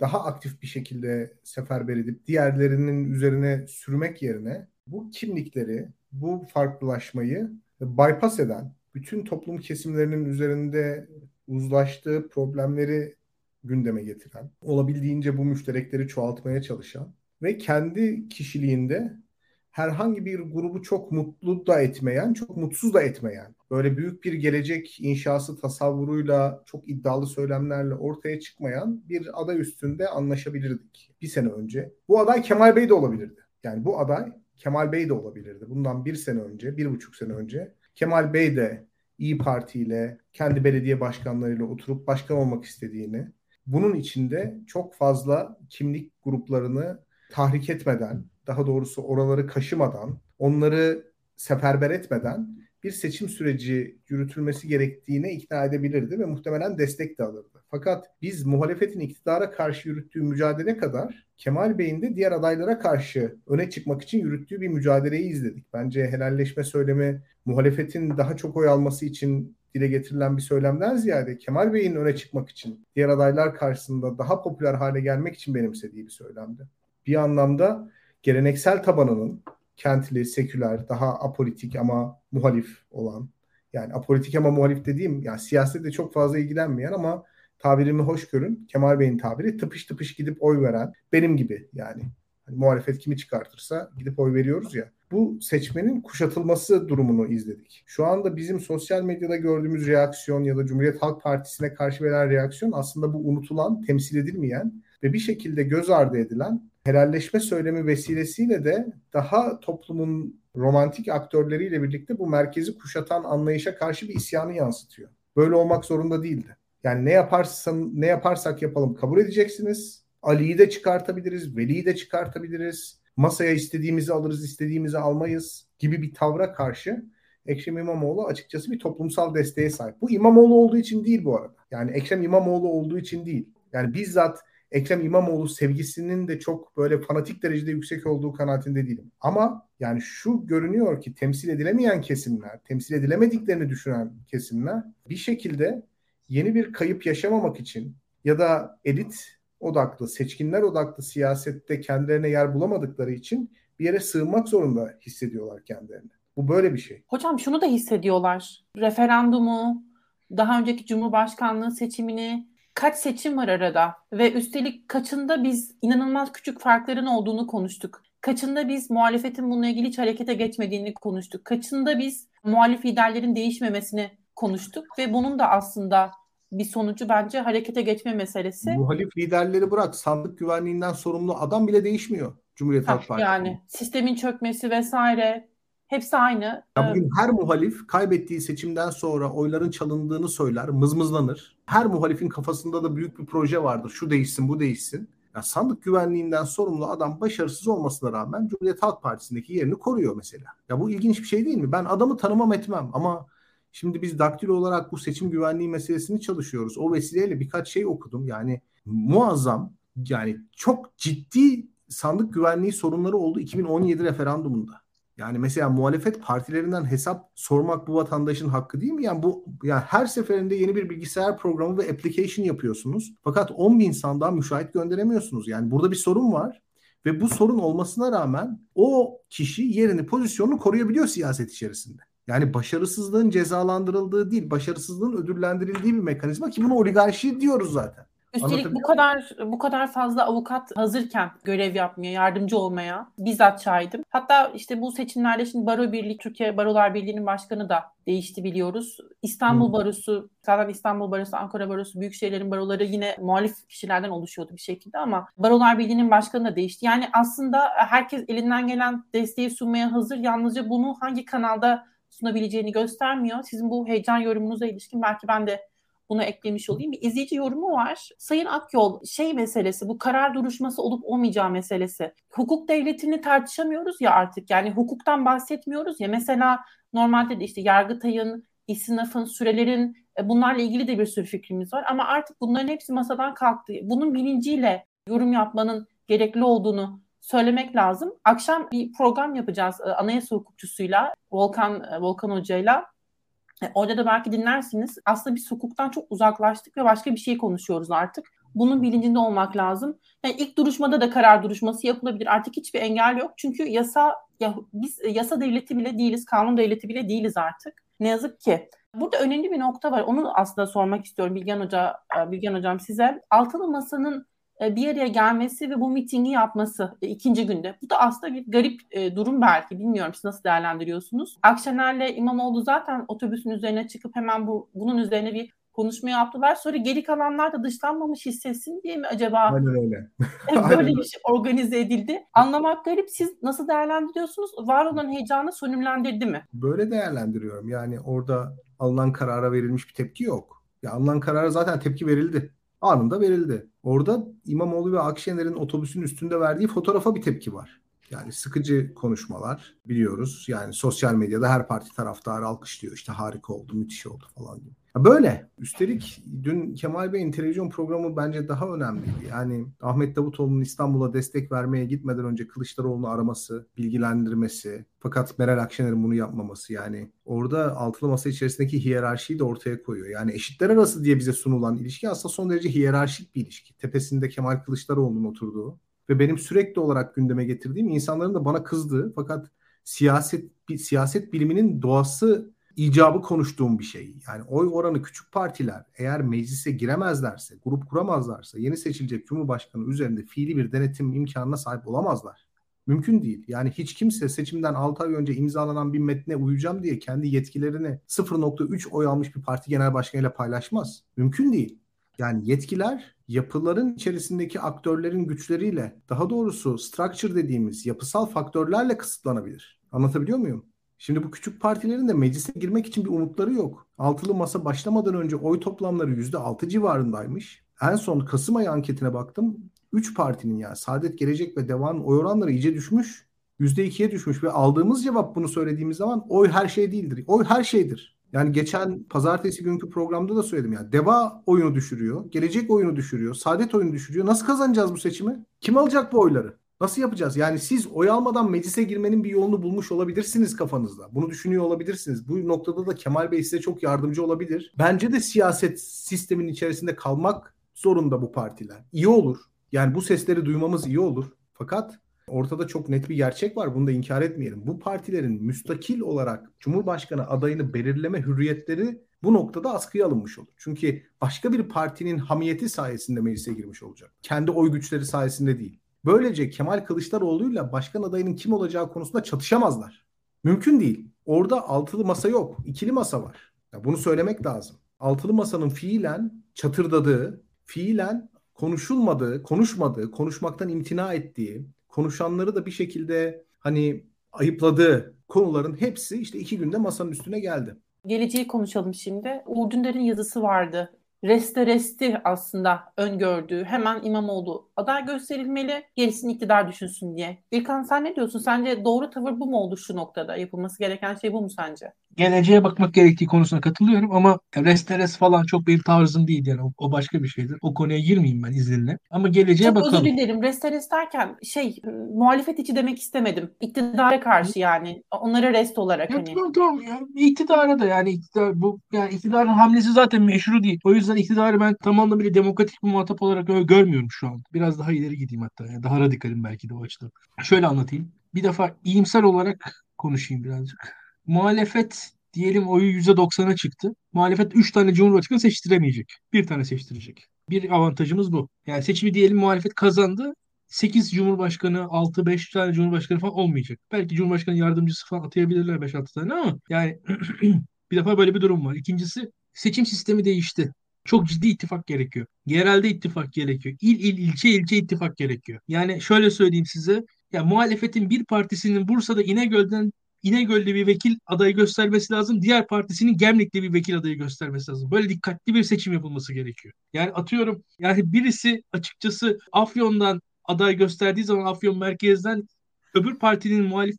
[SPEAKER 2] daha aktif bir şekilde seferber edip diğerlerinin üzerine sürmek yerine bu kimlikleri, bu farklılaşmayı bypass eden, bütün toplum kesimlerinin üzerinde uzlaştığı problemleri gündeme getiren, olabildiğince bu müşterekleri çoğaltmaya çalışan ve kendi kişiliğinde herhangi bir grubu çok mutlu da etmeyen, çok mutsuz da etmeyen, böyle büyük bir gelecek inşası tasavvuruyla, çok iddialı söylemlerle ortaya çıkmayan bir aday üstünde anlaşabilirdik bir sene önce. Bu aday Kemal Bey de olabilirdi. Yani bu aday Kemal Bey de olabilirdi. Bundan bir sene önce, bir buçuk sene önce Kemal Bey de İyi Parti ile, kendi belediye başkanlarıyla oturup başkan olmak istediğini, bunun içinde çok fazla kimlik gruplarını tahrik etmeden, daha doğrusu oraları kaşımadan, onları seferber etmeden bir seçim süreci yürütülmesi gerektiğine ikna edebilirdi ve muhtemelen destek de alırdı. Fakat biz muhalefetin iktidara karşı yürüttüğü mücadele kadar Kemal Bey'in de diğer adaylara karşı öne çıkmak için yürüttüğü bir mücadeleyi izledik. Bence helalleşme söylemi muhalefetin daha çok oy alması için dile getirilen bir söylemden ziyade Kemal Bey'in öne çıkmak için diğer adaylar karşısında daha popüler hale gelmek için benimsediği bir söylemdi. Bir anlamda geleneksel tabanının kentli, seküler, daha apolitik ama muhalif olan yani apolitik ama muhalif dediğim yani siyasette çok fazla ilgilenmeyen ama tabirimi hoş görün. Kemal Bey'in tabiri tıpış tıpış gidip oy veren benim gibi yani. Hani muhalefet kimi çıkartırsa gidip oy veriyoruz ya. Bu seçmenin kuşatılması durumunu izledik. Şu anda bizim sosyal medyada gördüğümüz reaksiyon ya da Cumhuriyet Halk Partisi'ne karşı verilen reaksiyon aslında bu unutulan, temsil edilmeyen ve bir şekilde göz ardı edilen helalleşme söylemi vesilesiyle de daha toplumun romantik aktörleriyle birlikte bu merkezi kuşatan anlayışa karşı bir isyanı yansıtıyor. Böyle olmak zorunda değildi. Yani ne yaparsan ne yaparsak yapalım kabul edeceksiniz. Ali'yi de çıkartabiliriz, Veli'yi de çıkartabiliriz. Masaya istediğimizi alırız, istediğimizi almayız gibi bir tavra karşı Ekrem İmamoğlu açıkçası bir toplumsal desteğe sahip. Bu İmamoğlu olduğu için değil bu arada. Yani Ekrem İmamoğlu olduğu için değil. Yani bizzat Ekrem İmamoğlu sevgisinin de çok böyle fanatik derecede yüksek olduğu kanaatinde değilim. Ama yani şu görünüyor ki temsil edilemeyen kesimler, temsil edilemediklerini düşünen kesimler bir şekilde yeni bir kayıp yaşamamak için ya da elit odaklı, seçkinler odaklı siyasette kendilerine yer bulamadıkları için bir yere sığınmak zorunda hissediyorlar kendilerini. Bu böyle bir şey.
[SPEAKER 1] Hocam şunu da hissediyorlar. Referandumu, daha önceki Cumhurbaşkanlığı seçimini, kaç seçim var arada ve üstelik kaçında biz inanılmaz küçük farkların olduğunu konuştuk. Kaçında biz muhalefetin bununla ilgili hiç harekete geçmediğini konuştuk. Kaçında biz muhalif liderlerin değişmemesini konuştuk ve bunun da aslında bir sonucu bence harekete geçme meselesi.
[SPEAKER 2] Muhalif liderleri bırak sandık güvenliğinden sorumlu adam bile değişmiyor Cumhuriyet Halk Partisi.
[SPEAKER 1] Yani sistemin çökmesi vesaire hepsi aynı.
[SPEAKER 2] Ya bugün her muhalif kaybettiği seçimden sonra oyların çalındığını söyler, mızmızlanır. Her muhalifin kafasında da büyük bir proje vardır. Şu değişsin, bu değişsin. Ya sandık güvenliğinden sorumlu adam başarısız olmasına rağmen Cumhuriyet Halk Partisi'ndeki yerini koruyor mesela. Ya bu ilginç bir şey değil mi? Ben adamı tanımam etmem ama Şimdi biz daktilo olarak bu seçim güvenliği meselesini çalışıyoruz. O vesileyle birkaç şey okudum. Yani muazzam yani çok ciddi sandık güvenliği sorunları oldu 2017 referandumunda. Yani mesela muhalefet partilerinden hesap sormak bu vatandaşın hakkı değil mi? Yani bu yani her seferinde yeni bir bilgisayar programı ve application yapıyorsunuz. Fakat 10 bin sandığa müşahit gönderemiyorsunuz. Yani burada bir sorun var. Ve bu sorun olmasına rağmen o kişi yerini, pozisyonunu koruyabiliyor siyaset içerisinde. Yani başarısızlığın cezalandırıldığı değil, başarısızlığın ödüllendirildiği bir mekanizma ki bunu oligarşi diyoruz zaten.
[SPEAKER 1] Üstelik bu kadar bu kadar fazla avukat hazırken görev yapmaya, yardımcı olmaya bizzat şahidim. Hatta işte bu seçimlerde şimdi Baro Birliği, Türkiye Barolar Birliği'nin başkanı da değişti biliyoruz. İstanbul Hı. Barosu, zaten İstanbul Barosu, Ankara Barosu, büyük şehirlerin baroları yine muhalif kişilerden oluşuyordu bir şekilde ama Barolar Birliği'nin başkanı da değişti. Yani aslında herkes elinden gelen desteği sunmaya hazır. Yalnızca bunu hangi kanalda sunabileceğini göstermiyor. Sizin bu heyecan yorumunuza ilişkin belki ben de bunu eklemiş olayım. Bir izleyici yorumu var. Sayın Akyol şey meselesi bu karar duruşması olup olmayacağı meselesi. Hukuk devletini tartışamıyoruz ya artık. Yani hukuktan bahsetmiyoruz ya. Mesela normalde de işte Yargıtay'ın, İSİNAF'ın, sürelerin e, bunlarla ilgili de bir sürü fikrimiz var. Ama artık bunların hepsi masadan kalktı. Bunun bilinciyle yorum yapmanın gerekli olduğunu söylemek lazım. Akşam bir program yapacağız e, anayasa hukukçusuyla, Volkan e, Volkan Hoca'yla. E, orada da belki dinlersiniz. Aslında biz hukuktan çok uzaklaştık ve başka bir şey konuşuyoruz artık. Bunun bilincinde olmak lazım. Yani ilk duruşmada da karar duruşması yapılabilir. Artık hiçbir engel yok. Çünkü yasa ya biz yasa devleti bile değiliz, kanun devleti bile değiliz artık. Ne yazık ki. Burada önemli bir nokta var. Onu aslında sormak istiyorum Bilgen Hoca, Bilgen Hocam size. Altılı Masa'nın e, bir araya gelmesi ve bu mitingi yapması e, ikinci günde. Bu da aslında bir garip e, durum belki. Bilmiyorum siz nasıl değerlendiriyorsunuz. Akşener'le İmamoğlu zaten otobüsün üzerine çıkıp hemen bu bunun üzerine bir konuşma yaptılar. Sonra geri kalanlar da dışlanmamış hissetsin diye mi acaba
[SPEAKER 2] Aynen öyle.
[SPEAKER 1] böyle bir şey organize edildi? Anlamak garip. Siz nasıl değerlendiriyorsunuz? Var olan heyecanı sönümlendirdi mi?
[SPEAKER 2] Böyle değerlendiriyorum. Yani orada alınan karara verilmiş bir tepki yok. Ya alınan karara zaten tepki verildi. Anında verildi. Orada İmamoğlu ve Akşener'in otobüsün üstünde verdiği fotoğrafa bir tepki var. Yani sıkıcı konuşmalar biliyoruz. Yani sosyal medyada her parti taraftarı alkışlıyor. İşte harika oldu, müthiş oldu falan gibi. Böyle. Üstelik dün Kemal Bey'in televizyon programı bence daha önemliydi. Yani Ahmet Davutoğlu'nun İstanbul'a destek vermeye gitmeden önce Kılıçdaroğlu'nu araması, bilgilendirmesi, fakat Meral Akşener'in bunu yapmaması yani orada altılı masa içerisindeki hiyerarşiyi de ortaya koyuyor. Yani eşitler arası diye bize sunulan ilişki aslında son derece hiyerarşik bir ilişki. Tepesinde Kemal Kılıçdaroğlu'nun oturduğu ve benim sürekli olarak gündeme getirdiğim insanların da bana kızdığı fakat siyaset siyaset biliminin doğası icabı konuştuğum bir şey. Yani oy oranı küçük partiler eğer meclise giremezlerse, grup kuramazlarsa yeni seçilecek Cumhurbaşkanı üzerinde fiili bir denetim imkanına sahip olamazlar. Mümkün değil. Yani hiç kimse seçimden 6 ay önce imzalanan bir metne uyacağım diye kendi yetkilerini 0.3 oy almış bir parti genel başkanıyla paylaşmaz. Mümkün değil. Yani yetkiler yapıların içerisindeki aktörlerin güçleriyle daha doğrusu structure dediğimiz yapısal faktörlerle kısıtlanabilir. Anlatabiliyor muyum? Şimdi bu küçük partilerin de meclise girmek için bir umutları yok. Altılı masa başlamadan önce oy toplamları %6 civarındaymış. En son Kasım ayı anketine baktım. 3 partinin yani Saadet Gelecek ve Deva'nın oy oranları iyice düşmüş. %2'ye düşmüş ve aldığımız cevap bunu söylediğimiz zaman oy her şey değildir. Oy her şeydir. Yani geçen pazartesi günkü programda da söyledim yani. Deva oyunu düşürüyor. Gelecek oyunu düşürüyor. Saadet oyunu düşürüyor. Nasıl kazanacağız bu seçimi? Kim alacak bu oyları? Nasıl yapacağız? Yani siz oy almadan meclise girmenin bir yolunu bulmuş olabilirsiniz kafanızda. Bunu düşünüyor olabilirsiniz. Bu noktada da Kemal Bey size çok yardımcı olabilir. Bence de siyaset sistemin içerisinde kalmak zorunda bu partiler. İyi olur. Yani bu sesleri duymamız iyi olur. Fakat ortada çok net bir gerçek var. Bunu da inkar etmeyelim. Bu partilerin müstakil olarak Cumhurbaşkanı adayını belirleme hürriyetleri bu noktada askıya alınmış olur. Çünkü başka bir partinin hamiyeti sayesinde meclise girmiş olacak. Kendi oy güçleri sayesinde değil. Böylece Kemal Kılıçdaroğlu'yla başkan adayının kim olacağı konusunda çatışamazlar. Mümkün değil. Orada altılı masa yok. ikili masa var. Ya bunu söylemek lazım. Altılı masanın fiilen çatırdadığı, fiilen konuşulmadığı, konuşmadığı, konuşmaktan imtina ettiği, konuşanları da bir şekilde hani ayıpladığı konuların hepsi işte iki günde masanın üstüne geldi.
[SPEAKER 1] Geleceği konuşalım şimdi. Uğur Dündar'ın yazısı vardı reste resti aslında öngördüğü hemen İmamoğlu aday gösterilmeli gerisini iktidar düşünsün diye. İlkan sen ne diyorsun? Sence doğru tavır bu mu oldu şu noktada? Yapılması gereken şey bu mu sence?
[SPEAKER 3] Geleceğe bakmak gerektiği konusuna katılıyorum ama resteres falan çok benim tarzım değil yani o, o başka bir şeydir. O konuya girmeyeyim ben izninle. Ama geleceğe
[SPEAKER 1] çok
[SPEAKER 3] bakalım.
[SPEAKER 1] Çok özür dilerim. Resteres derken şey muhalefet içi demek istemedim. İktidara karşı yani. Onlara rest olarak
[SPEAKER 3] ya,
[SPEAKER 1] hani.
[SPEAKER 3] Tamam tamam. Yani, iktidara da yani iktidar bu yani iktidarın hamlesi zaten meşru değil. O yüzden iktidarı ben tam anlamıyla demokratik bir muhatap olarak görmüyorum şu an. Biraz daha ileri gideyim hatta. Yani daha radikalim belki de o açıdan. Şöyle anlatayım. Bir defa iyimser olarak konuşayım birazcık muhalefet diyelim oyu %90'a çıktı. Muhalefet 3 tane cumhurbaşkanı seçtiremeyecek. Bir tane seçtirecek. Bir avantajımız bu. Yani seçimi diyelim muhalefet kazandı. 8 cumhurbaşkanı, 6-5 tane cumhurbaşkanı falan olmayacak. Belki cumhurbaşkanı yardımcısı falan atayabilirler 5-6 tane ama yani bir defa böyle bir durum var. İkincisi seçim sistemi değişti. Çok ciddi ittifak gerekiyor. Yerelde ittifak gerekiyor. İl il ilçe ilçe ittifak gerekiyor. Yani şöyle söyleyeyim size. Ya muhalefetin bir partisinin Bursa'da İnegöl'den İnegöl'de bir vekil adayı göstermesi lazım. Diğer partisinin Gemlik'te bir vekil adayı göstermesi lazım. Böyle dikkatli bir seçim yapılması gerekiyor. Yani atıyorum yani birisi açıkçası Afyon'dan aday gösterdiği zaman Afyon merkezden öbür partinin muhalif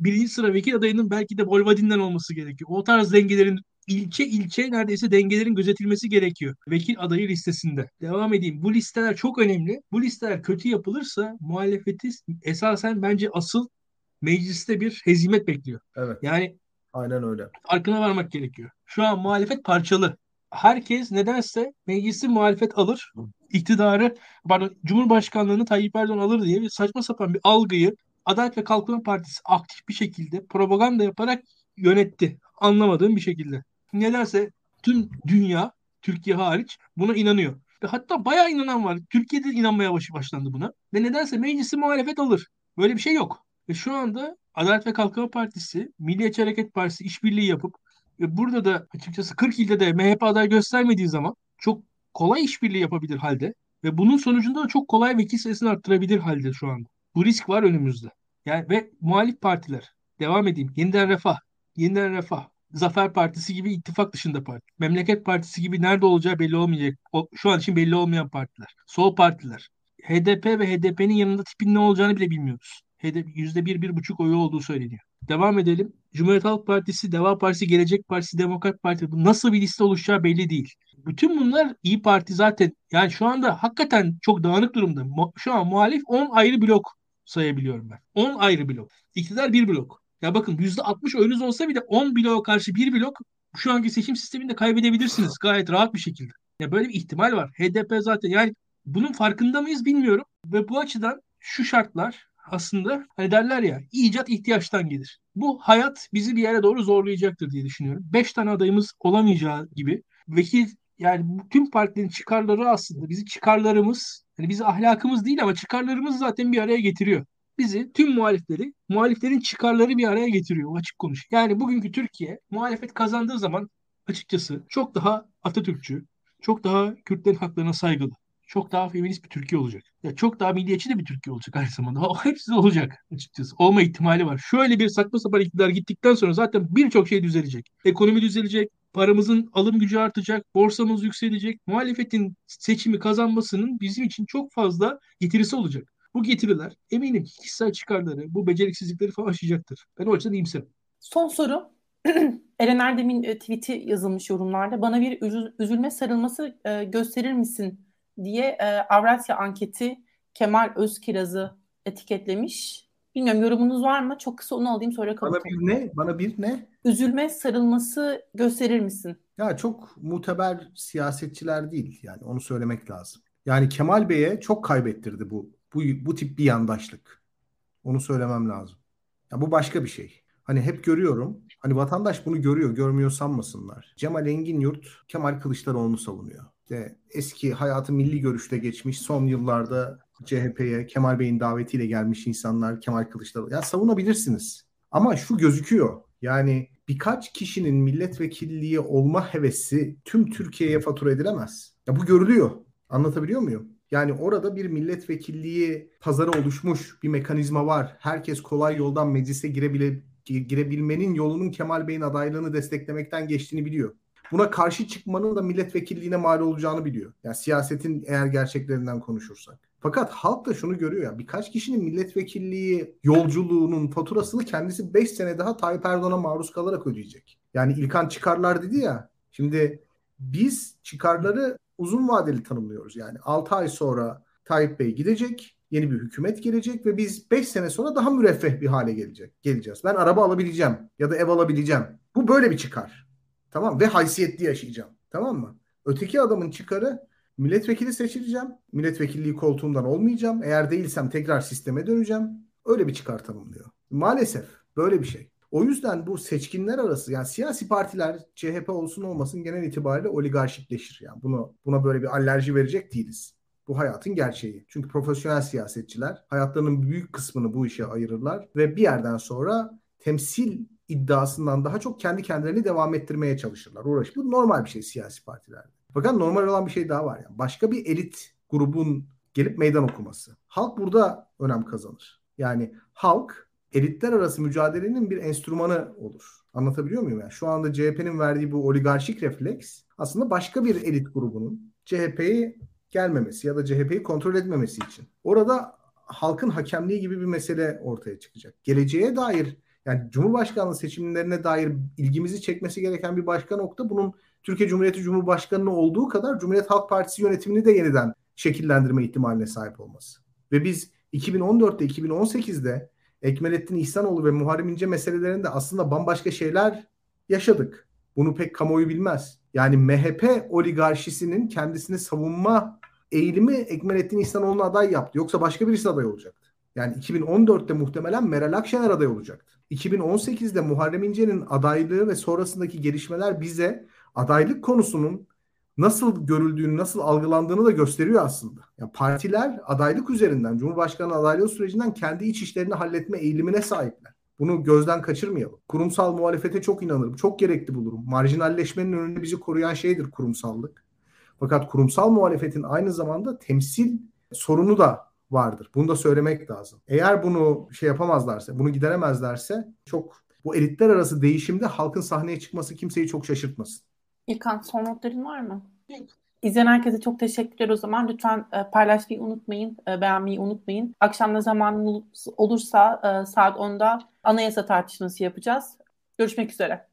[SPEAKER 3] birinci sıra vekil adayının belki de Bolvadin'den olması gerekiyor. O tarz dengelerin ilçe ilçe neredeyse dengelerin gözetilmesi gerekiyor. Vekil adayı listesinde. Devam edeyim. Bu listeler çok önemli. Bu listeler kötü yapılırsa muhalefeti esasen bence asıl mecliste bir hezimet bekliyor.
[SPEAKER 2] Evet.
[SPEAKER 3] Yani
[SPEAKER 2] aynen öyle.
[SPEAKER 3] Farkına varmak gerekiyor. Şu an muhalefet parçalı. Herkes nedense meclisi muhalefet alır. iktidarı, pardon Cumhurbaşkanlığını Tayyip Erdoğan alır diye bir saçma sapan bir algıyı Adalet ve Kalkınma Partisi aktif bir şekilde propaganda yaparak yönetti. Anlamadığım bir şekilde. Nedense tüm dünya, Türkiye hariç buna inanıyor. Ve hatta bayağı inanan var. Türkiye'de inanmaya başlandı buna. Ve nedense meclisi muhalefet alır. Böyle bir şey yok. Ve şu anda Adalet ve Kalkınma Partisi, Milliyetçi Hareket Partisi işbirliği yapıp ve burada da açıkçası 40 ilde de MHP aday göstermediği zaman çok kolay işbirliği yapabilir halde ve bunun sonucunda da çok kolay vekil sayısını arttırabilir halde şu anda. Bu risk var önümüzde. Yani ve muhalif partiler devam edeyim. Yeniden Refah, Yeniden Refah, Zafer Partisi gibi ittifak dışında parti. Memleket Partisi gibi nerede olacağı belli olmayacak. O, şu an için belli olmayan partiler. Sol partiler. HDP ve HDP'nin yanında tipin ne olacağını bile bilmiyoruz. HDP %1, 1,5 oyu olduğu söyleniyor. Devam edelim. Cumhuriyet Halk Partisi, Deva Partisi, Gelecek Partisi, Demokrat Parti nasıl bir liste oluşacağı belli değil. Bütün bunlar İyi Parti zaten yani şu anda hakikaten çok dağınık durumda. Şu an muhalif 10 ayrı blok sayabiliyorum ben. 10 ayrı blok. İktidar bir blok. Ya bakın %60 oyunuz olsa bile 10 bloğa karşı bir blok şu anki seçim sisteminde kaybedebilirsiniz gayet rahat bir şekilde. Ya böyle bir ihtimal var. HDP zaten yani bunun farkında mıyız bilmiyorum. Ve bu açıdan şu şartlar aslında hani derler ya icat ihtiyaçtan gelir. Bu hayat bizi bir yere doğru zorlayacaktır diye düşünüyorum. Beş tane adayımız olamayacağı gibi vekil yani tüm partilerin çıkarları aslında bizi çıkarlarımız yani bizi ahlakımız değil ama çıkarlarımız zaten bir araya getiriyor. Bizi tüm muhalifleri, muhaliflerin çıkarları bir araya getiriyor açık konuş. Yani bugünkü Türkiye muhalefet kazandığı zaman açıkçası çok daha Atatürkçü, çok daha Kürtlerin haklarına saygılı, çok daha feminist bir Türkiye olacak. Ya çok daha milliyetçi de bir Türkiye olacak aynı zamanda. O hepsi olacak açıkçası. Olma ihtimali var. Şöyle bir saçma sapan iktidar gittikten sonra zaten birçok şey düzelecek. Ekonomi düzelecek, paramızın alım gücü artacak, borsamız yükselecek. Muhalefetin seçimi kazanmasının bizim için çok fazla getirisi olacak. Bu getiriler eminim ki kişisel çıkarları, bu beceriksizlikleri falan aşacaktır. Ben o açıdan iyimserim.
[SPEAKER 1] Son soru. Eren Erdem'in e, tweet'i yazılmış yorumlarda. Bana bir üzülme sarılması e, gösterir misin diye e, Avrasya anketi Kemal Özkiraz'ı etiketlemiş. Bilmiyorum yorumunuz var mı? Çok kısa onu alayım sonra
[SPEAKER 2] kapatalım. Bana bir ne? Bana bir ne?
[SPEAKER 1] Üzülme sarılması gösterir misin?
[SPEAKER 2] Ya çok muteber siyasetçiler değil yani onu söylemek lazım. Yani Kemal Bey'e çok kaybettirdi bu bu bu tip bir yandaşlık. Onu söylemem lazım. Ya bu başka bir şey. Hani hep görüyorum. Hani vatandaş bunu görüyor, görmüyor sanmasınlar. Cemal Engin Yurt Kemal Kılıçdaroğlu'nu savunuyor. İşte eski hayatı milli görüşte geçmiş, son yıllarda CHP'ye Kemal Bey'in davetiyle gelmiş insanlar Kemal Kılıçdaroğlu. Ya savunabilirsiniz. Ama şu gözüküyor. Yani birkaç kişinin milletvekilliği olma hevesi tüm Türkiye'ye fatura edilemez. Ya bu görülüyor. Anlatabiliyor muyum? Yani orada bir milletvekilliği pazarı oluşmuş bir mekanizma var. Herkes kolay yoldan meclise girebile, girebilmenin yolunun Kemal Bey'in adaylığını desteklemekten geçtiğini biliyor. Buna karşı çıkmanın da milletvekilliğine mal olacağını biliyor. Yani siyasetin eğer gerçeklerinden konuşursak. Fakat halk da şunu görüyor ya birkaç kişinin milletvekilliği yolculuğunun faturasını kendisi 5 sene daha Tayyip Erdoğan'a maruz kalarak ödeyecek. Yani İlkan çıkarlar dedi ya. Şimdi biz çıkarları uzun vadeli tanımlıyoruz. Yani 6 ay sonra Tayyip Bey gidecek, yeni bir hükümet gelecek ve biz 5 sene sonra daha müreffeh bir hale gelecek. Geleceğiz. Ben araba alabileceğim ya da ev alabileceğim. Bu böyle bir çıkar. Tamam ve haysiyetli yaşayacağım. Tamam mı? Öteki adamın çıkarı milletvekili seçileceğim. Milletvekilliği koltuğundan olmayacağım. Eğer değilsem tekrar sisteme döneceğim. Öyle bir çıkar tanımlıyor. Maalesef böyle bir şey. O yüzden bu seçkinler arası yani siyasi partiler CHP olsun olmasın genel itibariyle oligarşikleşir. Yani bunu buna böyle bir alerji verecek değiliz. Bu hayatın gerçeği. Çünkü profesyonel siyasetçiler hayatlarının büyük kısmını bu işe ayırırlar ve bir yerden sonra temsil iddiasından daha çok kendi kendilerini devam ettirmeye çalışırlar. Uğraş. Bu normal bir şey siyasi partilerde. Fakat normal olan bir şey daha var. Yani. Başka bir elit grubun gelip meydan okuması. Halk burada önem kazanır. Yani halk elitler arası mücadelenin bir enstrümanı olur. Anlatabiliyor muyum? Yani şu anda CHP'nin verdiği bu oligarşik refleks aslında başka bir elit grubunun CHP'yi gelmemesi ya da CHP'yi kontrol etmemesi için. Orada halkın hakemliği gibi bir mesele ortaya çıkacak. Geleceğe dair yani Cumhurbaşkanlığı seçimlerine dair ilgimizi çekmesi gereken bir başka nokta bunun Türkiye Cumhuriyeti Cumhurbaşkanı'nın olduğu kadar Cumhuriyet Halk Partisi yönetimini de yeniden şekillendirme ihtimaline sahip olması. Ve biz 2014'te 2018'de Ekmelettin İhsanoğlu ve Muharrem İnce meselelerinde aslında bambaşka şeyler yaşadık. Bunu pek kamuoyu bilmez. Yani MHP oligarşisinin kendisini savunma eğilimi Ekmelettin İhsanoğlu'na aday yaptı. Yoksa başka birisi aday olacaktı. Yani 2014'te muhtemelen Meral Akşener aday olacaktı. 2018'de Muharrem İnce'nin adaylığı ve sonrasındaki gelişmeler bize adaylık konusunun nasıl görüldüğünü, nasıl algılandığını da gösteriyor aslında. Yani partiler adaylık üzerinden, Cumhurbaşkanı adaylığı sürecinden kendi iç işlerini halletme eğilimine sahipler. Bunu gözden kaçırmayalım. Kurumsal muhalefete çok inanırım. Çok gerekli bulurum. Marjinalleşmenin önünde bizi koruyan şeydir kurumsallık. Fakat kurumsal muhalefetin aynı zamanda temsil sorunu da vardır. Bunu da söylemek lazım. Eğer bunu şey yapamazlarsa, bunu gideremezlerse çok bu elitler arası değişimde halkın sahneye çıkması kimseyi çok şaşırtmasın.
[SPEAKER 1] İlkan son notların var mı? Yok. İzleyen herkese çok teşekkürler o zaman. Lütfen e, paylaşmayı unutmayın, e, beğenmeyi unutmayın. Akşam zaman olursa e, saat 10'da anayasa tartışması yapacağız. Görüşmek üzere.